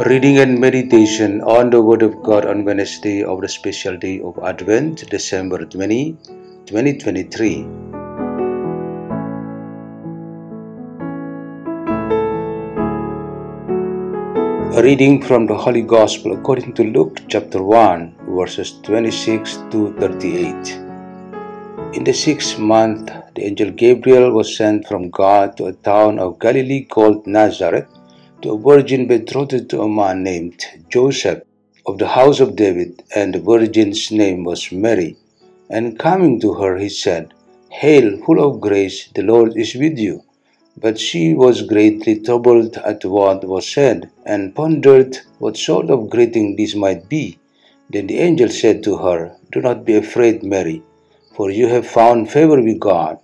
Reading and meditation on the Word of God on Wednesday of the special day of Advent, December 20, 2023. A reading from the Holy Gospel according to Luke chapter 1, verses 26 to 38. In the sixth month, the angel Gabriel was sent from God to a town of Galilee called Nazareth to a virgin betrothed to a man named Joseph of the house of David, and the virgin's name was Mary. And coming to her, he said, Hail, full of grace, the Lord is with you. But she was greatly troubled at what was said, and pondered what sort of greeting this might be. Then the angel said to her, Do not be afraid, Mary, for you have found favor with God.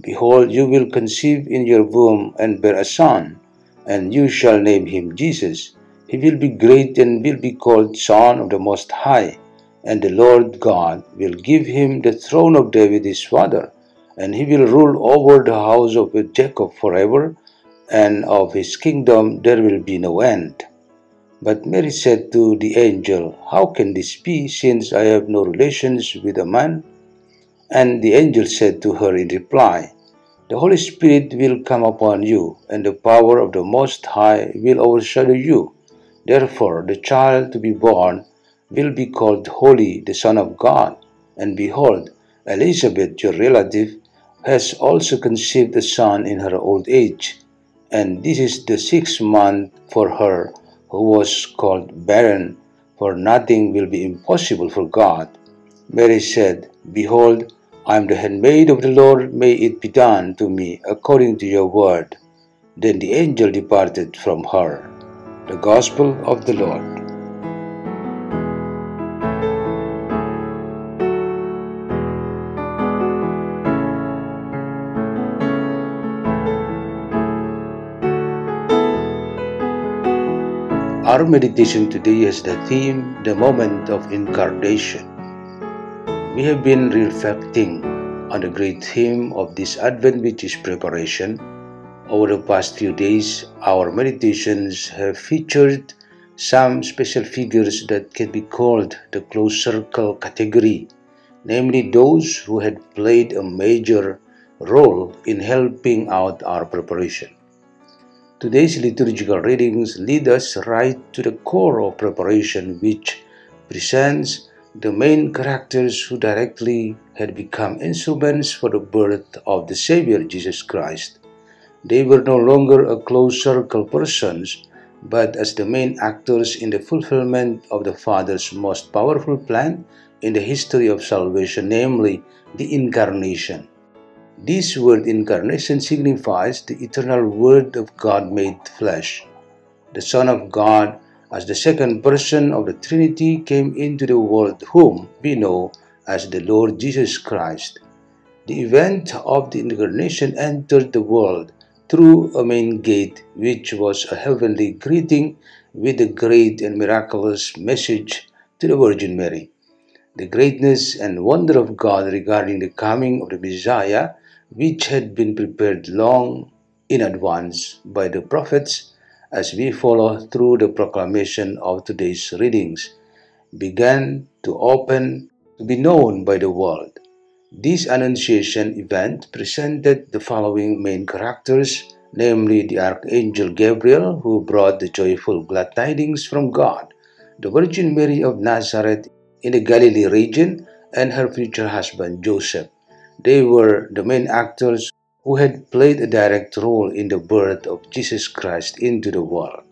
Behold, you will conceive in your womb and bear a son, and you shall name him Jesus. He will be great and will be called Son of the Most High and the Lord God will give him the throne of David his father, and he will rule over the house of Jacob forever, and of his kingdom there will be no end. But Mary said to the angel, How can this be, since I have no relations with a man? And the angel said to her in reply, The Holy Spirit will come upon you, and the power of the Most High will overshadow you. Therefore, the child to be born will be called Holy, the Son of God. And behold, Elizabeth, your relative, has also conceived a son in her old age. And this is the sixth month for her who was called barren, for nothing will be impossible for God. Mary said, Behold, I am the handmaid of the Lord, may it be done to me according to your word. Then the angel departed from her. The Gospel of the Lord. Our meditation today has the theme The Moment of Incarnation. We have been reflecting on the great theme of this Advent, which is preparation. Over the past few days, our meditations have featured some special figures that can be called the close circle category, namely those who had played a major role in helping out our preparation. Today's liturgical readings lead us right to the core of preparation, which presents the main characters who directly had become instruments for the birth of the Savior Jesus Christ. They were no longer a close circle persons, but as the main actors in the fulfillment of the Father's most powerful plan in the history of salvation, namely the Incarnation. This word incarnation signifies the eternal Word of God made flesh. The Son of God, as the second person of the Trinity, came into the world, whom we know as the Lord Jesus Christ. The event of the incarnation entered the world through a main gate, which was a heavenly greeting with a great and miraculous message to the Virgin Mary. The greatness and wonder of God regarding the coming of the Messiah which had been prepared long in advance by the prophets as we follow through the proclamation of today's readings, began to open to be known by the world. This Annunciation event presented the following main characters, namely the Archangel Gabriel, who brought the joyful glad tidings from God, the Virgin Mary of Nazareth in the Galilee region, and her future husband Joseph. They were the main actors who had played a direct role in the birth of Jesus Christ into the world.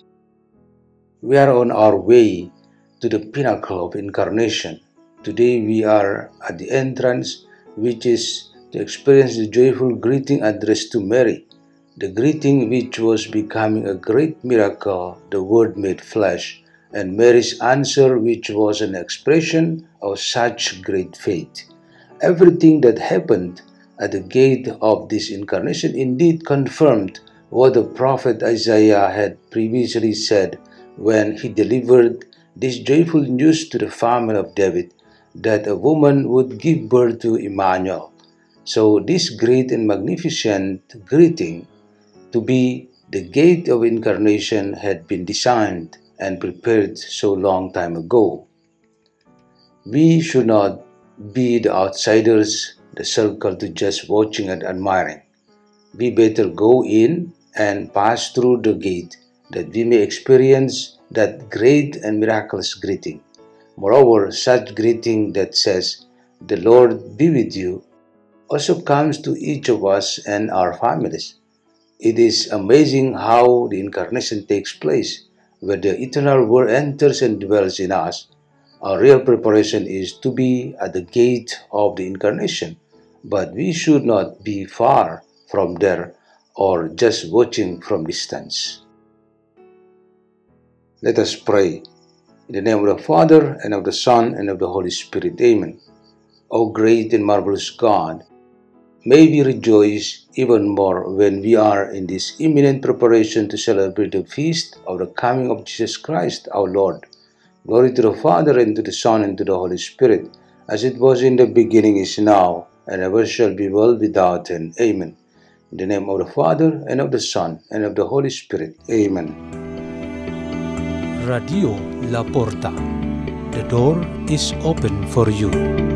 We are on our way to the pinnacle of incarnation. Today we are at the entrance, which is to experience the joyful greeting addressed to Mary. the greeting which was becoming a great miracle, the Word made flesh, and Mary's answer, which was an expression of such great faith. Everything that happened at the gate of this incarnation indeed confirmed what the prophet Isaiah had previously said when he delivered this joyful news to the family of David that a woman would give birth to Emmanuel. So, this great and magnificent greeting to be the gate of incarnation had been designed and prepared so long time ago. We should not be the outsiders, the circle to just watching and admiring. We better go in and pass through the gate that we may experience that great and miraculous greeting. Moreover, such greeting that says, The Lord be with you, also comes to each of us and our families. It is amazing how the incarnation takes place, where the eternal Word enters and dwells in us. Our real preparation is to be at the gate of the incarnation, but we should not be far from there or just watching from distance. Let us pray. In the name of the Father, and of the Son, and of the Holy Spirit. Amen. O great and marvelous God, may we rejoice even more when we are in this imminent preparation to celebrate the feast of the coming of Jesus Christ our Lord. Glory to the Father, and to the Son, and to the Holy Spirit, as it was in the beginning, is now, and ever shall be, world without end. Amen. In the name of the Father, and of the Son, and of the Holy Spirit. Amen. Radio La Porta. The door is open for you.